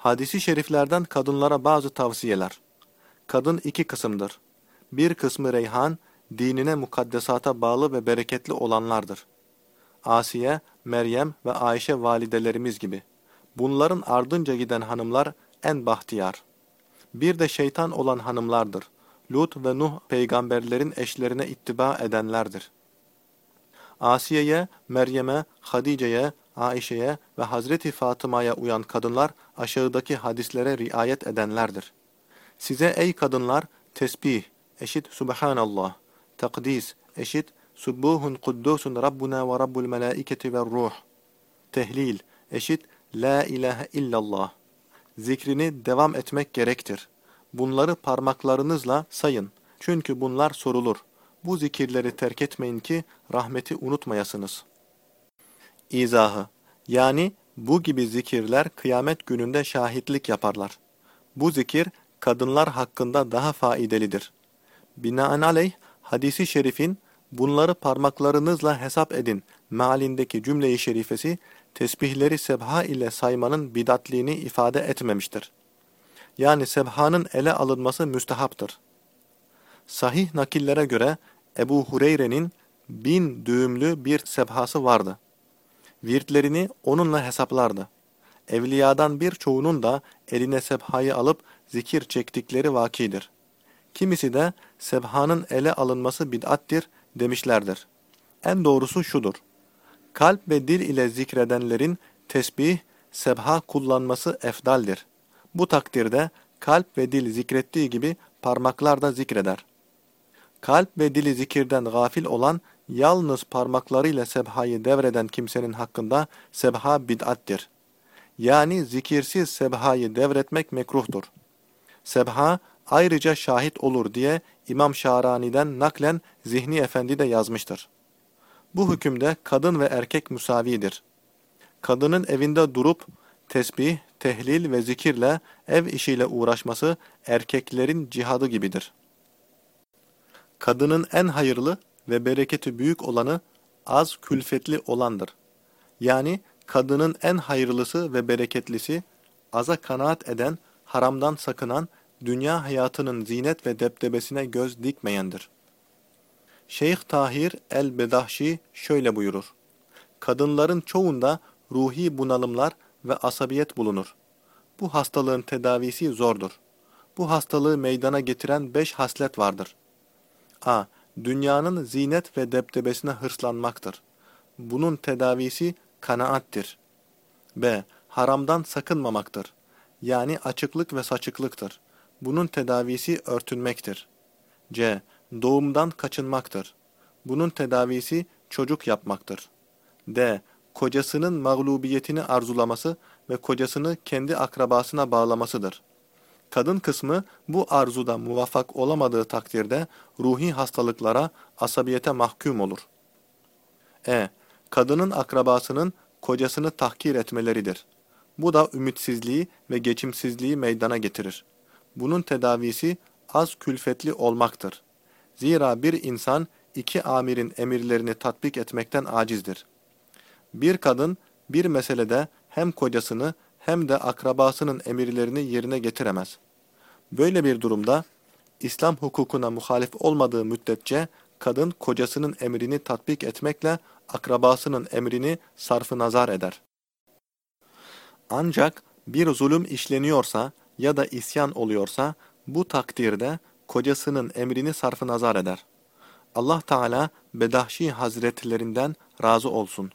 Hadisi şeriflerden kadınlara bazı tavsiyeler. Kadın iki kısımdır. Bir kısmı reyhan, dinine mukaddesata bağlı ve bereketli olanlardır. Asiye, Meryem ve Ayşe validelerimiz gibi. Bunların ardınca giden hanımlar en bahtiyar. Bir de şeytan olan hanımlardır. Lut ve Nuh peygamberlerin eşlerine ittiba edenlerdir. Asiye'ye, Meryem'e, Hadice'ye, Ayşe'ye ve Hazreti Fatıma'ya uyan kadınlar aşağıdaki hadislere riayet edenlerdir. Size ey kadınlar tesbih eşit subhanallah, takdis eşit subbuhun kuddusun rabbuna ve rabbul melaiketi ve ruh, tehlil eşit la ilahe illallah, zikrini devam etmek gerektir. Bunları parmaklarınızla sayın. Çünkü bunlar sorulur. Bu zikirleri terk etmeyin ki rahmeti unutmayasınız. İzahı Yani bu gibi zikirler kıyamet gününde şahitlik yaparlar. Bu zikir kadınlar hakkında daha faidelidir. Binaenaleyh hadisi şerifin bunları parmaklarınızla hesap edin mealindeki cümle-i şerifesi tesbihleri sebha ile saymanın bidatliğini ifade etmemiştir. Yani sebhanın ele alınması müstehaptır. Sahih nakillere göre Ebu Hureyre'nin bin düğümlü bir sebhası vardı. Virtlerini onunla hesaplardı. Evliyadan birçoğunun da eline sebhayı alıp zikir çektikleri vakidir. Kimisi de sebhanın ele alınması bid'attir demişlerdir. En doğrusu şudur. Kalp ve dil ile zikredenlerin tesbih, sebha kullanması efdaldir. Bu takdirde kalp ve dil zikrettiği gibi parmaklar da zikreder. Kalp ve dili zikirden gafil olan yalnız parmaklarıyla sebhayı devreden kimsenin hakkında sebha bid'attir. Yani zikirsiz sebhayı devretmek mekruhtur. Sebha ayrıca şahit olur diye İmam Şarani'den naklen Zihni Efendi de yazmıştır. Bu hükümde kadın ve erkek müsavidir. Kadının evinde durup tesbih, tehlil ve zikirle ev işiyle uğraşması erkeklerin cihadı gibidir. Kadının en hayırlı ve bereketi büyük olanı az külfetli olandır. Yani kadının en hayırlısı ve bereketlisi aza kanaat eden, haramdan sakınan, dünya hayatının zinet ve deptebesine göz dikmeyendir. Şeyh Tahir el-Bedahşi şöyle buyurur. Kadınların çoğunda ruhi bunalımlar ve asabiyet bulunur. Bu hastalığın tedavisi zordur. Bu hastalığı meydana getiren beş haslet vardır. A. Dünyanın zinet ve deptebesine hırslanmaktır. Bunun tedavisi kanaattir. B. Haramdan sakınmamaktır. Yani açıklık ve saçıklıktır. Bunun tedavisi örtünmektir. C. Doğumdan kaçınmaktır. Bunun tedavisi çocuk yapmaktır. D. Kocasının mağlubiyetini arzulaması ve kocasını kendi akrabasına bağlamasıdır. Kadın kısmı bu arzuda muvaffak olamadığı takdirde ruhi hastalıklara, asabiyete mahkum olur. E. Kadının akrabasının kocasını tahkir etmeleridir. Bu da ümitsizliği ve geçimsizliği meydana getirir. Bunun tedavisi az külfetli olmaktır. Zira bir insan iki amirin emirlerini tatbik etmekten acizdir. Bir kadın bir meselede hem kocasını hem de akrabasının emirlerini yerine getiremez. Böyle bir durumda İslam hukukuna muhalif olmadığı müddetçe kadın kocasının emrini tatbik etmekle akrabasının emrini sarfı nazar eder. Ancak bir zulüm işleniyorsa ya da isyan oluyorsa bu takdirde kocasının emrini sarfı nazar eder. Allah Teala Bedahşi Hazretlerinden razı olsun.